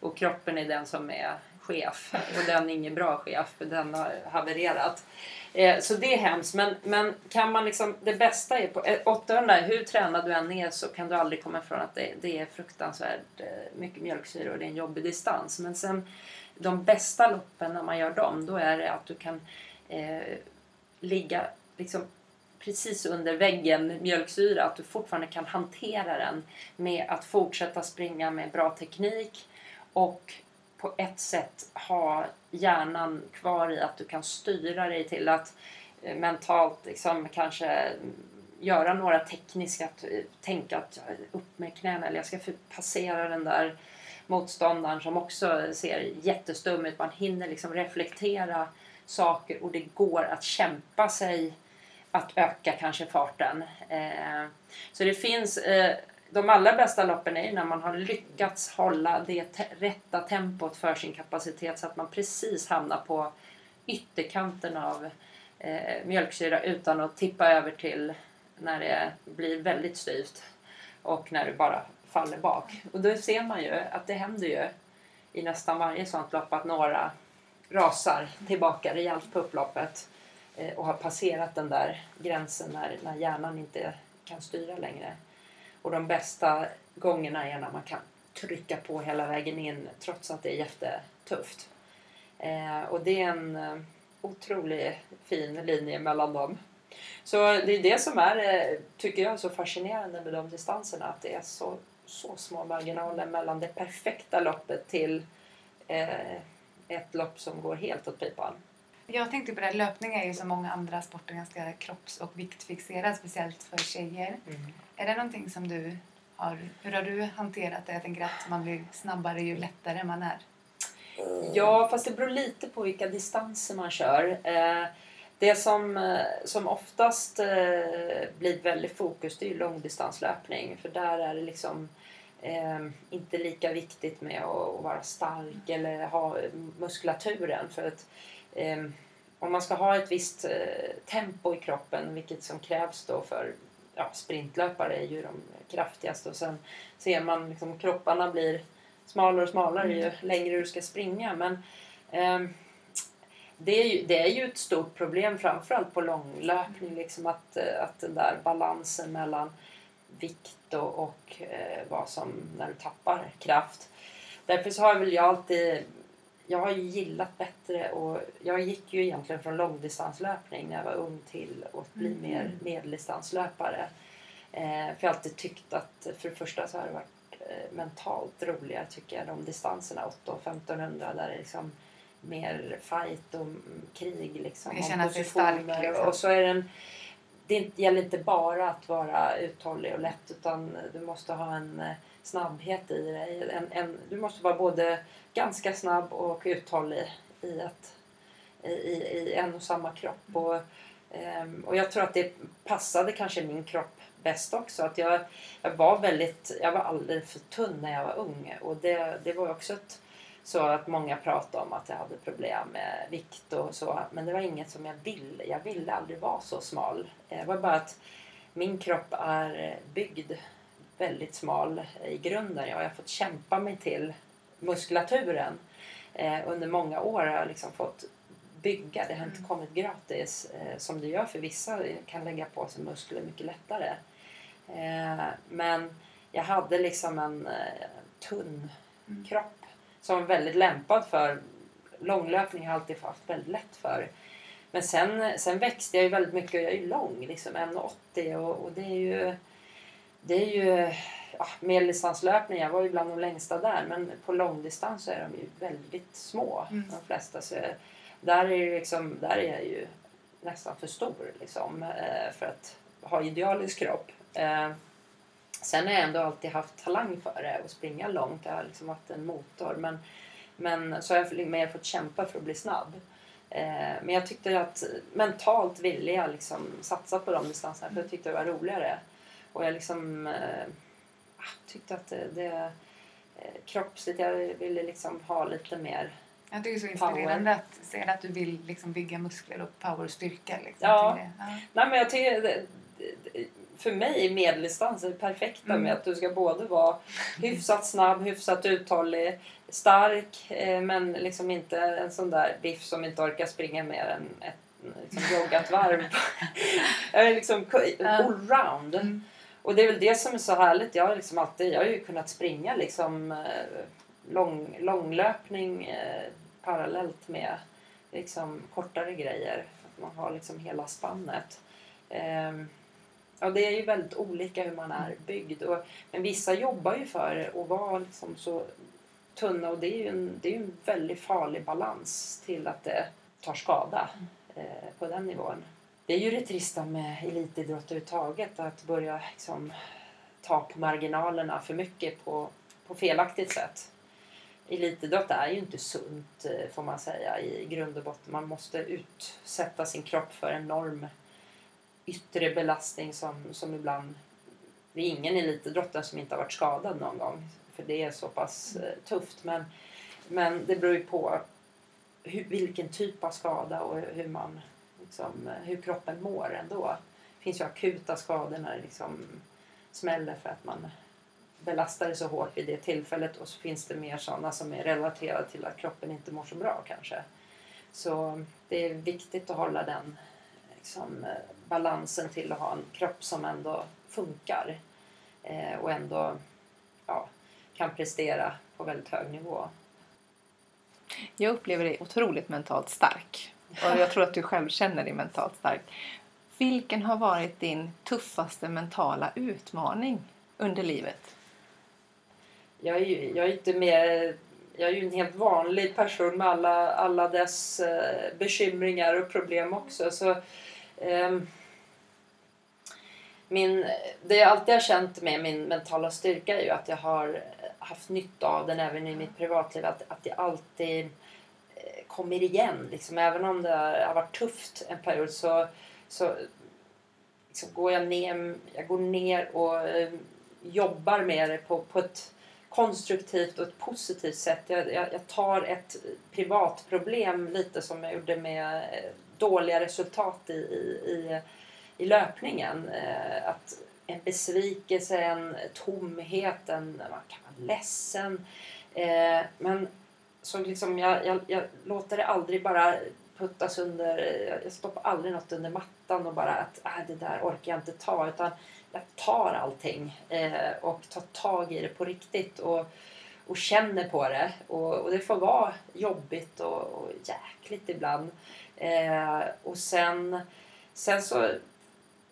Och kroppen är den som är chef och den är ingen bra chef för den har havererat. Eh, så det är hemskt men, men kan man liksom, det bästa är på eh, 800, hur tränad du än är så kan du aldrig komma ifrån att det, det är fruktansvärt eh, mycket mjölksyra och det är en jobbig distans. Men sen de bästa loppen när man gör dem, då är det att du kan eh, ligga liksom precis under väggen mjölksyra, att du fortfarande kan hantera den med att fortsätta springa med bra teknik och på ett sätt ha hjärnan kvar i att du kan styra dig till att eh, mentalt liksom kanske göra några tekniska, eh, tänka att eh, upp med knäna eller jag ska passera den där motståndaren som också ser jättestum ut. Man hinner liksom reflektera saker och det går att kämpa sig att öka kanske farten. Så det finns de allra bästa loppen är när man har lyckats hålla det te rätta tempot för sin kapacitet så att man precis hamnar på ytterkanten av eh, mjölksyra utan att tippa över till när det blir väldigt styvt och när du bara faller bak. Och då ser man ju att det händer ju i nästan varje sånt lopp att några rasar tillbaka rejält på upploppet eh, och har passerat den där gränsen när, när hjärnan inte kan styra längre. Och de bästa gångerna är när man kan trycka på hela vägen in trots att det är jättetufft. Eh, och det är en eh, otroligt fin linje mellan dem. Så det är det som är, eh, tycker jag, så fascinerande med de distanserna. Att det är så, så små marginaler mellan det perfekta loppet till eh, ett lopp som går helt åt pipan. Jag tänkte på det, löpning är ju som många andra sporter ganska kropps och viktfixerad, speciellt för tjejer. Mm. Är det någonting som du har, hur har du hanterat det? Jag tänker att man blir snabbare ju lättare man är. Ja, fast det beror lite på vilka distanser man kör. Eh, det som, eh, som oftast eh, blir väldigt fokus det är ju långdistanslöpning. För där är det liksom eh, inte lika viktigt med att, att vara stark eller ha muskulaturen. För att eh, om man ska ha ett visst eh, tempo i kroppen, vilket som krävs då för ja, sprintlöpare är ju de kraftigaste och sen ser man liksom kropparna blir smalare och smalare ju längre du ska springa. Men ehm, det, är ju, det är ju ett stort problem framförallt på långlöpning liksom att, eh, att den där balansen mellan vikt och, och eh, vad som när du tappar kraft. Därför så har väl jag alltid jag har ju gillat bättre och jag gick ju egentligen från långdistanslöpning när jag var ung till att bli Mm. mer medeldistanslöpare. Eh, för jag har alltid tyckt att för det första så har det varit eh, mentalt roligare tycker jag de distanserna 8 och 1500 där det är liksom mer fight och krig liksom. Man om känner sig stark, liksom. Och så är den det gäller inte bara att vara uthållig och lätt utan du måste ha en eh, snabbhet i dig. En, en, du måste vara både ganska snabb och uthållig i, ett, i, i, en och samma kropp. Och, ehm, och jag tror att det passade kanske min kropp bäst också. Att jag, jag var väldigt, jag var alldeles för tunn när jag var ung och det, det var också ett, så att många pratade om att jag hade problem med vikt och så. Men det var inget som jag ville. Jag ville aldrig vara så smal. Eh, det var bara att min kropp är byggd väldigt smal i grunden. Jag har fått kämpa mig till muskulaturen. Eh, under många år har jag liksom fått bygga. Det har inte kommit gratis eh, som det gör för vissa. kan lägga på sig muskler mycket lättare. Eh, men jag hade liksom en tunn kropp som var väldigt lämpad för långlöpning. har jag alltid haft väldigt lätt för. Men sen, sen växte jag ju väldigt mycket. Jag är ju lång, liksom 1,80 och, och det är ju... Det är ju ja, medeldistanslöpning, jag var ju bland de längsta där. Men på långdistans så är de ju väldigt små, Mm. de flesta. Så där är, liksom, där är jag ju nästan för stor liksom, eh, för att ha idealisk kropp. Eh, Sen har jag ändå alltid haft talang för det och springa långt. Det har liksom varit en motor. Men, men så har jag mer fått kämpa för att bli snabb. Eh, men jag tyckte att mentalt ville jag liksom satsa på de distanserna för jag tyckte det var roligare. Och jag liksom eh, ah, tyckte att det, det eh, kroppsligt, jag ville liksom ha lite mer Jag tycker det är så inspirerande att se att du vill liksom bygga muskler och power och styrka. Liksom, Ja. ja. Nej men jag tycker det, det- för mig är medeldistans det perfekta Mm. med att du ska både vara hyfsat snabb, hyfsat uthållig, stark eh, men liksom inte en sån där biff som inte orkar springa mer än ett liksom, joggat varv. jag är liksom allround. Mm. Och det är väl det som är så härligt. Jag har liksom alltid, jag har ju kunnat springa liksom eh, lång, långlöpning eh, parallellt med liksom kortare grejer. Att man har liksom hela spannet. Ehm, ja, det är ju väldigt olika hur man är byggd. Och, men vissa jobbar ju för att vara liksom så tunna och det är ju en, det är en väldigt farlig balans till att det tar skada eh, på den nivån. Det är ju det trista med elitidrott överhuvudtaget att börja liksom, ta på marginalerna för mycket på, på felaktigt sätt. Elitidrott är ju inte sunt eh, får man säga i grund och botten. Man måste utsätta sin kropp för en enorm yttre belastning som, som ibland... Det är ingen elitidrottare som inte har varit skadad någon gång. För det är så pass eh, tufft. Men, men det beror ju på hur, vilken typ av skada och hur, man, liksom, eh, hur kroppen mår ändå. Det finns ju akuta skador när det liksom smäller för att man belastar det så hårt vid det tillfället och så finns det mer sådana som är relaterade till att kroppen inte mår så bra kanske. Så det är viktigt att hålla den liksom, eh, balansen till att ha en kropp som ändå funkar eh, och ändå ja, kan prestera på väldigt hög nivå. Jag upplever dig otroligt mentalt stark. Och jag tror att du själv känner dig mentalt stark. Vilken har varit din tuffaste mentala utmaning under livet? Jag är ju jag är inte mer... Jag är ju en helt vanlig person med alla, alla dess eh, bekymringar och problem också. Så, eh, min, det jag alltid har känt med min mentala styrka är ju att jag har haft nytta av den även i mitt privatliv. Att, att jag alltid eh, kommer igen. Liksom, även om det har varit tufft en period så, så liksom går jag ner, jag går ner och eh, jobbar med det på, på ett konstruktivt och ett positivt sätt. Jag, jag, jag tar ett privatproblem lite som jag gjorde med eh, dåliga resultat i, i, i, i löpningen. Eh, att en besvikelse, en tomhet, en, man kan vara ledsen. Eh, men så liksom jag, jag, jag låter det aldrig bara puttas under, jag stoppar aldrig något under mattan och bara att äh, det där orkar jag inte ta. Utan jag tar allting eh, och tar tag i det på riktigt och, och känner på det. Och, och det får vara jobbigt och, och jäkligt ibland. Eh, och sen, sen så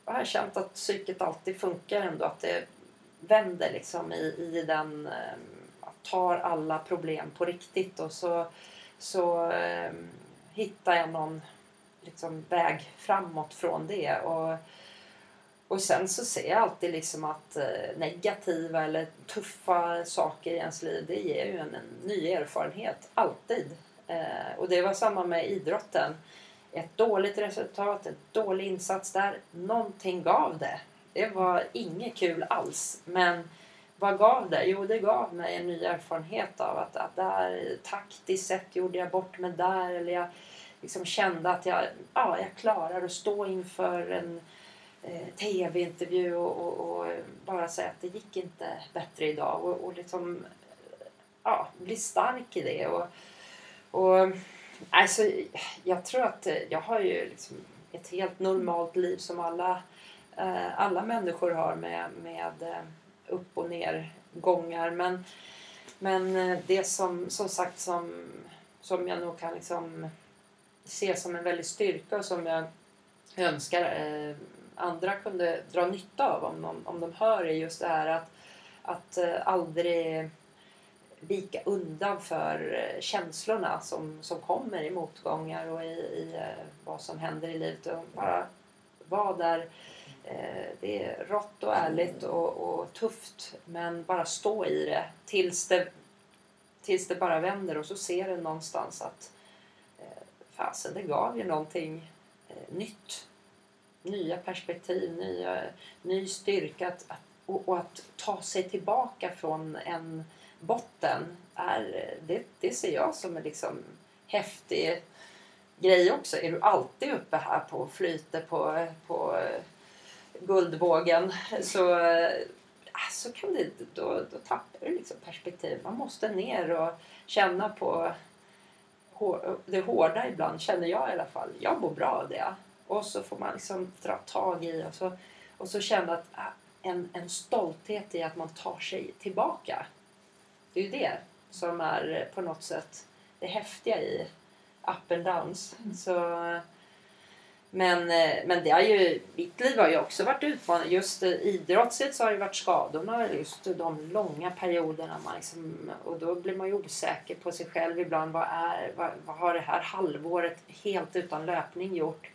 har jag känt att psyket alltid funkar ändå. Att det vänder liksom i, i den... Eh, tar alla problem på riktigt och så, så eh, hittar jag någon liksom, väg framåt från det. Och, och sen så ser jag alltid liksom att eh, negativa eller tuffa saker i ens liv det ger ju en, en ny erfarenhet. Alltid. Eh, och det var samma med idrotten. Ett dåligt resultat, en dålig insats där. Någonting gav det. Det var inget kul alls. Men vad gav det? Jo, det gav mig en ny erfarenhet av att, att där taktiskt sett gjorde jag bort mig där. Eller jag liksom kände att jag, ja, jag klarar att stå inför en eh, tv-intervju och, och, och, bara säga att det gick inte bättre idag. Och, och liksom ja, bli stark i det. Och, och, alltså, jag tror att jag har ju liksom ett helt normalt liv som alla, eh, alla människor har med, med eh, upp och nergångar. Men, men eh, det som, som sagt som, som jag nog kan liksom se som en väldig styrka och som jag önskar eh, andra kunde dra nytta av om de, om de hör är just det här att, att eh, aldrig vika undan för eh, känslorna som, som kommer i motgångar och i, i eh, vad som händer i livet. Och bara vara där. Eh, det är rått och ärligt och, och, tufft men bara stå i det tills det, tills det bara vänder och så ser du någonstans att eh, fasen det gav ju någonting eh, nytt nya perspektiv, nya, ny styrka. Att, att, och, och, att ta sig tillbaka från en botten, är, det, det ser jag som en liksom häftig grej också. Är du alltid uppe här på flyter på, på guldvågen så, så kan det, då, då tappar du liksom perspektiv. Man måste ner och känna på det hårda ibland, känner jag i alla fall. Jag mår bra av det. Och så får man liksom dra tag i och så, och så känna att, äh, en, en stolthet i att man tar sig tillbaka. Det är ju det som är på något sätt det häftiga i up and downs. Mm. Så, men, eh, men det har ju, mitt liv har ju också varit utmanande. Just eh, idrottsligt så har det varit skadorna, just de långa perioderna. Man liksom, och då blir man ju osäker på sig själv ibland. Vad, är, vad, vad har det här halvåret helt utan löpning gjort?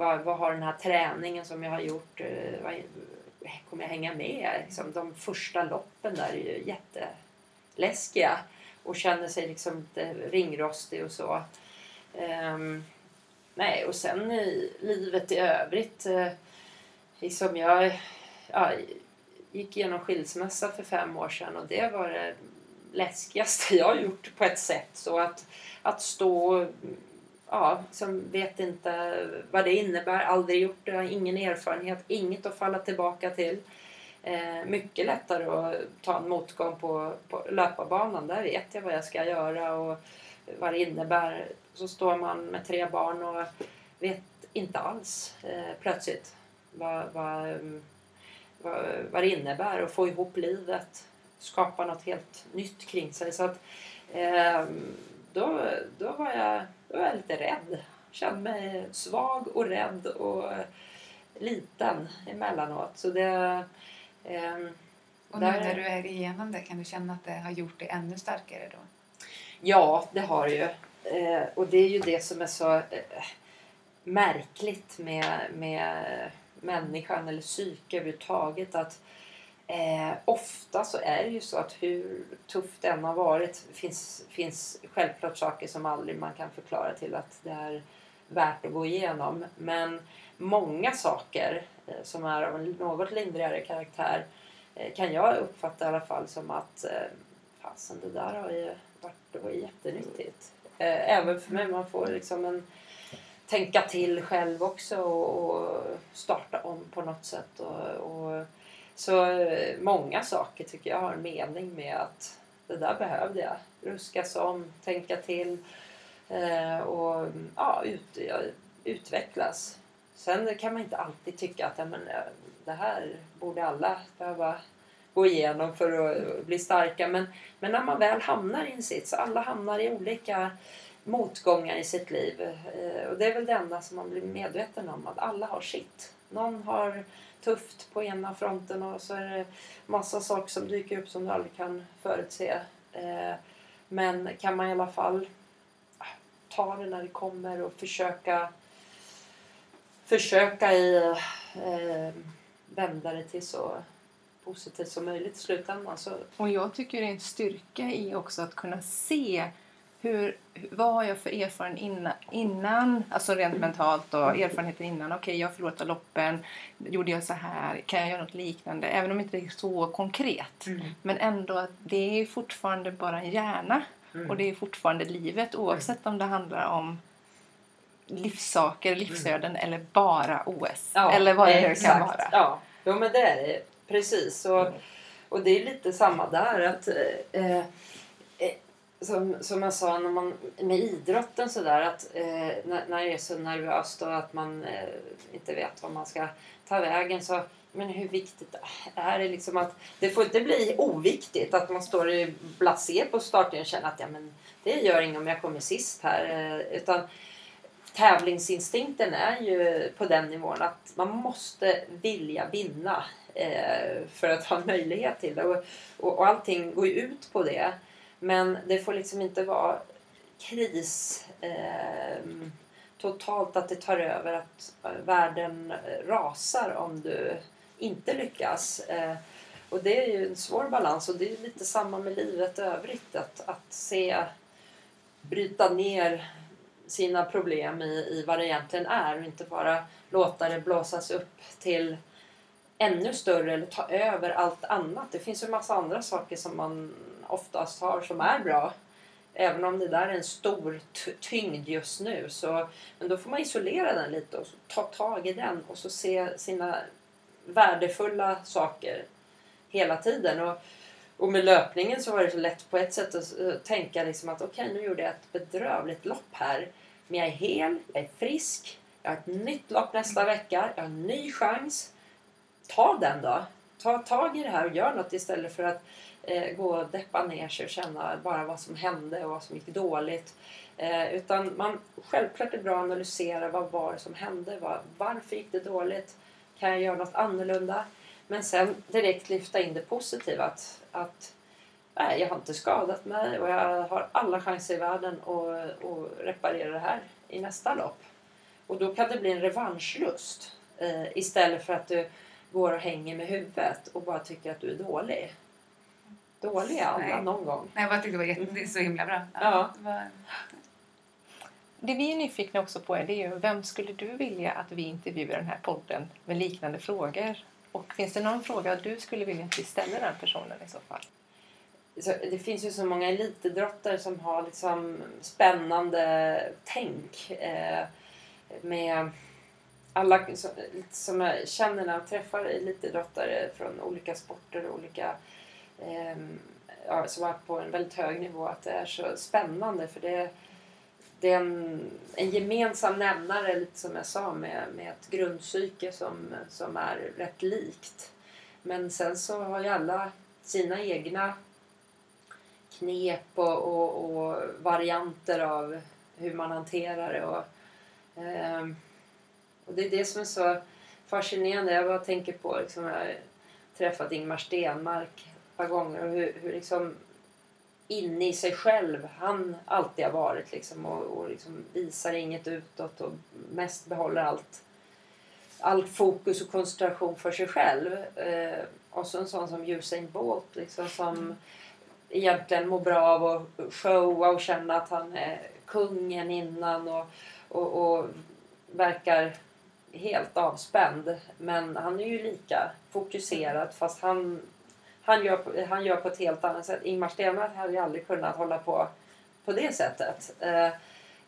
vad, vad har den här träningen som jag har gjort, eh, vad, kommer jag hänga med? Liksom, de första loppen där är ju jätteläskiga och känner sig liksom lite ringrostig och så. Um, nej, och sen i livet i övrigt. Eh, liksom jag ja, gick igenom skilsmässa för fem år sedan och det var det läskigaste jag har gjort på ett sätt. Så att, att stå ja, som vet inte vad det innebär, aldrig gjort det, ingen erfarenhet, inget att falla tillbaka till. Eh, mycket lättare att ta en motgång på, på löparbanan. Där vet jag vad jag ska göra och vad det innebär. Så står man med tre barn och vet inte alls eh, plötsligt vad, vad, vad, vad det innebär att få ihop livet. Skapa något helt nytt kring sig. Så att, eh, då, då var jag då var jag lite rädd. Kände mig svag och rädd och liten emellanåt. Så det, ehm, Och nu där- när du är igenom det, kan du känna att det har gjort dig ännu starkare då? Ja, det har det ju. Eh, och det är ju det som är så eh, märkligt med, med människan eller psyke överhuvudtaget. Att eh, ofta så är det ju så att hur tufft det än har varit finns finns självklart saker som aldrig man kan förklara till att det är värt att gå igenom. Men många saker eh, som är av en något lindrigare karaktär eh, kan jag uppfatta i alla fall som att eh, fasen det där har ju det var jättenyttigt. Eh, även för mig, man får liksom en tänka till själv också och, starta om på något sätt. Och, och, så eh, många saker tycker jag har en mening med att det där behövde jag. Ruskas om, tänka till eh, och ja, ut, utvecklas. Sen kan man inte alltid tycka att ja, men, det här borde alla behöva gå igenom för att bli starka. Men, men när man väl hamnar i en sits, alla hamnar i olika motgångar i sitt liv. Eh, och det är väl det enda som man blir medveten om, att alla har sitt. Någon har tufft på ena fronten och så är det massa saker som dyker upp som du aldrig kan förutse. Eh, men kan man i alla fall ah, ta det när det kommer och försöka försöka i eh, vända det till så positivt som möjligt i slutändan. Så, Och jag tycker det är en styrka i också att kunna se hur, vad har jag för erfarenhet innan, innan alltså rent mentalt och erfarenheter innan. Okej, jag har förlorat loppen. Gjorde jag så här? Kan jag göra något liknande? Även om inte det är så konkret. Men ändå att det är fortfarande bara en hjärna. Mm. Och det är fortfarande livet oavsett om det handlar om livssaker, livsöden eller bara OS. eller vad det nu kan vara. Ja, jo, men det är det. Precis. Och, och det är lite samma där. att eh, eh, som, som jag sa när man, med idrotten sådär att eh, när, när det är så nervöst och att man eh, inte vet vad man ska ta vägen så men hur viktigt är det liksom att det får inte bli oviktigt att man står i blasé på starten och känner att ja, men det gör inget om jag kommer sist här. Eh, utan tävlingsinstinkten är ju på den nivån att man måste vilja vinna Eh, för att ha möjlighet till det. Och, och, och allting går ju ut på det. Men det får liksom inte vara kris eh, totalt att det tar över, att eh, världen rasar om du inte lyckas. Eh, och det är ju en svår balans och det är lite samma med livet i övrigt. Att, att se, bryta ner sina problem i, i vad det egentligen är och inte bara låta det blåsas upp till ännu större eller ta över allt annat. Det finns ju en massa andra saker som man oftast har som är bra. Även om det där är en stor tyngd just nu. Så, men då får man isolera den lite och ta tag i den och så se sina värdefulla saker hela tiden. Och, och med löpningen så var det så lätt på ett sätt att eh, tänka liksom att okej nu gjorde jag ett bedrövligt lopp här. Men jag är hel, jag är frisk, jag har ett nytt lopp nästa vecka, jag har en ny chans. Ta den då! Ta tag i det här och gör något istället för att eh, gå och deppa ner sig och känna bara vad som hände och vad som gick dåligt. Eh, utan man självklart är bra att analysera vad var det som hände, var, varför gick det dåligt, kan jag göra något annorlunda? Men sen direkt lyfta in det positiva att, att nej, jag har inte skadat mig och jag har alla chanser i världen att, att reparera det här i nästa lopp. Och då kan det bli en revanschlust eh, istället för att du går och hänger med huvudet och bara tycker att du är dålig. Dålig är alla Nej. någon gång. Nej, jag bara tyckte det var jätte, det är så himla bra. Ja. det var- Det vi är nyfikna också på är, det är ju vem skulle du vilja att vi intervjuar den här podden med liknande frågor? Och finns det någon fråga du skulle vilja att vi ställer den personen i så fall? så, det finns ju så många elitidrottare som har liksom spännande tänk. Eh, med alla som, som jag känner när jag träffar elitidrottare från olika sporter och olika eh, ja, som är på en väldigt hög nivå. Att det är så spännande för det, det är en, en gemensam nämnare, lite som jag sa, med, med ett grundpsyke som, som är rätt likt. Men sen så har ju alla sina egna knep och, och, och varianter av hur man hanterar det. Och, eh, och det är det som är så fascinerande. Jag bara tänker på, liksom, jag har träffat Ingmar Stenmark ett par gånger och hur, hur liksom inne i sig själv han alltid har varit liksom, och, och liksom visar inget utåt och mest behåller allt, allt fokus och koncentration för sig själv. Eh, och så en sån som Usain Bolt liksom, som egentligen mår bra av att showa och känna att han är kungen innan och, och, och verkar helt avspänd. Men han är ju lika fokuserad fast han, han, gör, han gör på ett helt annat sätt. Ingmar Stenmark hade ju aldrig kunnat hålla på på det sättet. Eh,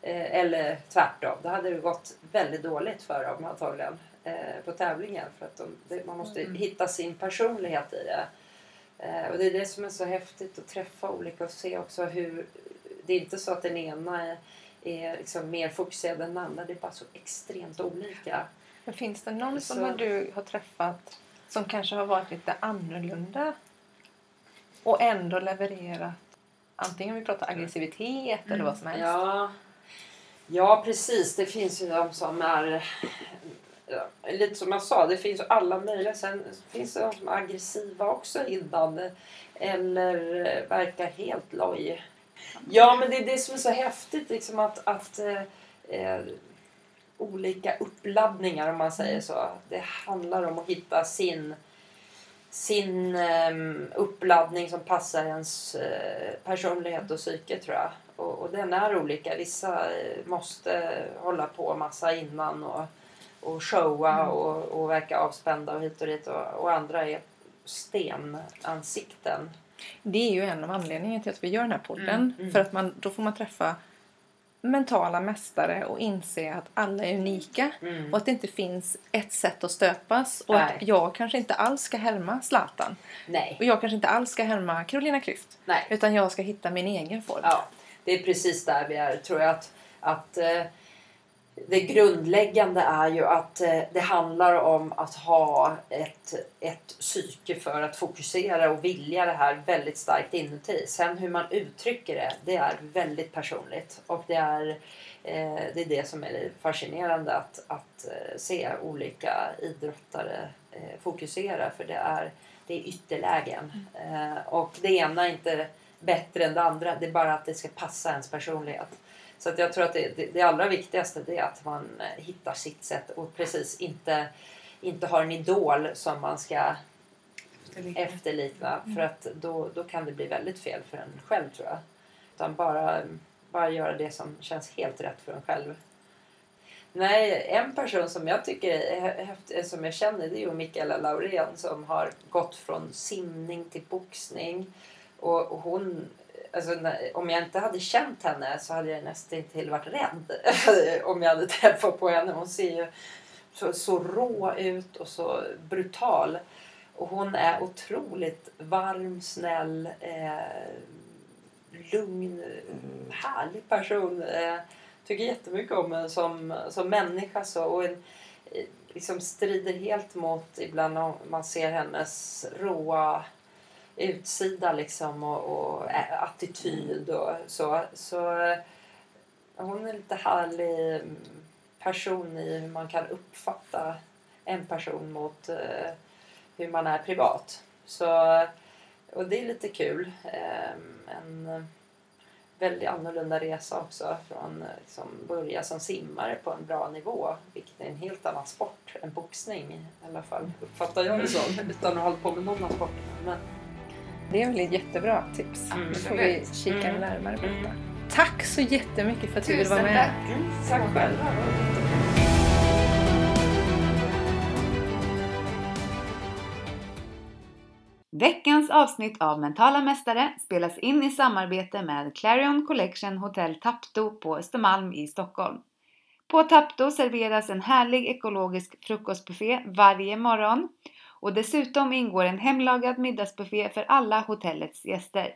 eh, eller tvärtom. Det hade det gått väldigt dåligt för dem antagligen eh, på tävlingen. För att de, det, man måste Mm. hitta sin personlighet i det. Och det är det som är så häftigt att träffa olika och se också hur... Det är inte så att den ena är, är liksom mer fokuserad än andra. Det är bara så extremt olika. Men finns det någon som Så- har du har träffat som kanske har varit lite annorlunda och ändå levererat antingen om vi pratar aggressivitet eller vad som helst? Ja, ja precis. Det finns ju de som är... Ja, lite som jag sa, det finns ju alla möjliga. Sen finns det de som är aggressiva också innan. Eller verkar helt loj. Ja, men det är det som är så häftigt. Liksom att, att eh, eh, olika uppladdningar, om man säger så. Det handlar om att hitta sin sin eh, uppladdning som passar ens eh, personlighet och psyke tror jag. Och, och den är olika. Vissa eh, måste hålla på massa innan och, och showa och, och verka avspända och hit och dit. Och, och andra är stenansikten. Det är ju en av anledningarna till att vi gör den här podden. Mm, mm. För att man, då får man träffa mentala mästare och inse att alla är unika. Mm. Och att det inte finns ett sätt att stöpas. Och Nej. att jag kanske inte alls ska härma Zlatan. Nej, Och jag kanske inte alls ska härma Carolina Klüft. nej. Utan jag ska hitta min egen form. Ja, det är precis där vi är. Tror jag att, att eh, det grundläggande är ju att eh, det handlar om att ha ett, ett psyke för att fokusera och vilja det här väldigt starkt inuti. Sen hur man uttrycker det, det är väldigt personligt. Och det är eh, det, är det som är fascinerande att, att eh, se olika idrottare fokusera. För det är, det är ytterlägen. Eh, och det ena är inte bättre än det andra. Det är bara att det ska passa ens personlighet. Så att jag tror att det, det, det allra viktigaste är att man eh, hittar sitt sätt och precis inte, inte har en idol som man ska efterlikna. För att då, då kan det bli väldigt fel för en själv tror jag. Utan bara, bara göra det som känns helt rätt för en själv. Nej, en person som jag tycker är häftig, som jag känner det är ju Mikaela Laurén som har gått från simning till boxning. Och hon, alltså, när, om jag inte hade känt henne så hade jag nästan till varit rädd om jag hade träffat på henne. Hon ser ju så, så rå ut och så brutal. Och hon är otroligt varm, snäll, eh, lugn, härlig person. Eh, tycker jättemycket om henne som, som människa. Så, och en, eh, liksom strider helt mot ibland om man ser hennes råa utsida liksom och, och eh, attityd och så. Så eh, hon är lite härlig mm, person i hur man kan uppfatta en person mot eh, hur man är privat. Så, och det är lite kul. Eh, en eh, väldigt annorlunda resa också. Från liksom, börja som simmare på en bra nivå. Vilket är en helt annan sport än boxning. I alla fall uppfattar jag det som. Utan att ha hållit på med någon av sporterna. Men, det är väl ett jättebra tips. Mm. Nu får vi kika Mm. närmare på Mm. detta. Tack så jättemycket för att du ville Tusen vara med. tack. tack själva. Veckans avsnitt av Mentala Mästare spelas in i samarbete med Clarion Collection Hotel Tapto på Östermalm i Stockholm. På Tapto serveras en härlig ekologisk frukostbuffé varje morgon och dessutom ingår en hemlagad middagsbuffé för alla hotellets gäster.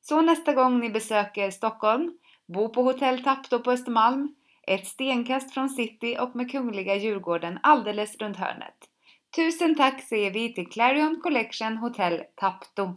Så nästa gång ni besöker Stockholm, bo på Hotell Tapto på Östermalm, ett stenkast från city och med Kungliga Djurgården alldeles runt hörnet. Tusen tack säger vi till Clarion Collection Hotel Tapto.